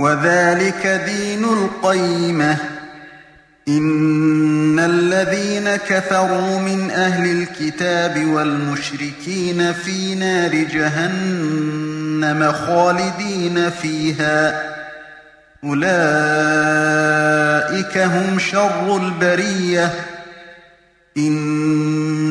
وذلك دين القيمة. إن الذين كفروا من أهل الكتاب والمشركين في نار جهنم خالدين فيها. أولئك هم شر البرية. إن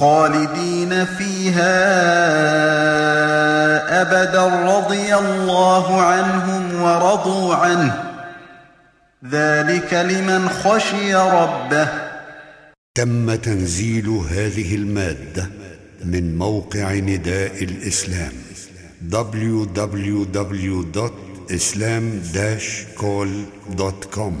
خالدين فيها أبدا. رضي الله عنهم ورضوا عنه. ذلك لمن خشي ربه. تم تنزيل هذه المادة من موقع نداء الإسلام. www.islam-call.com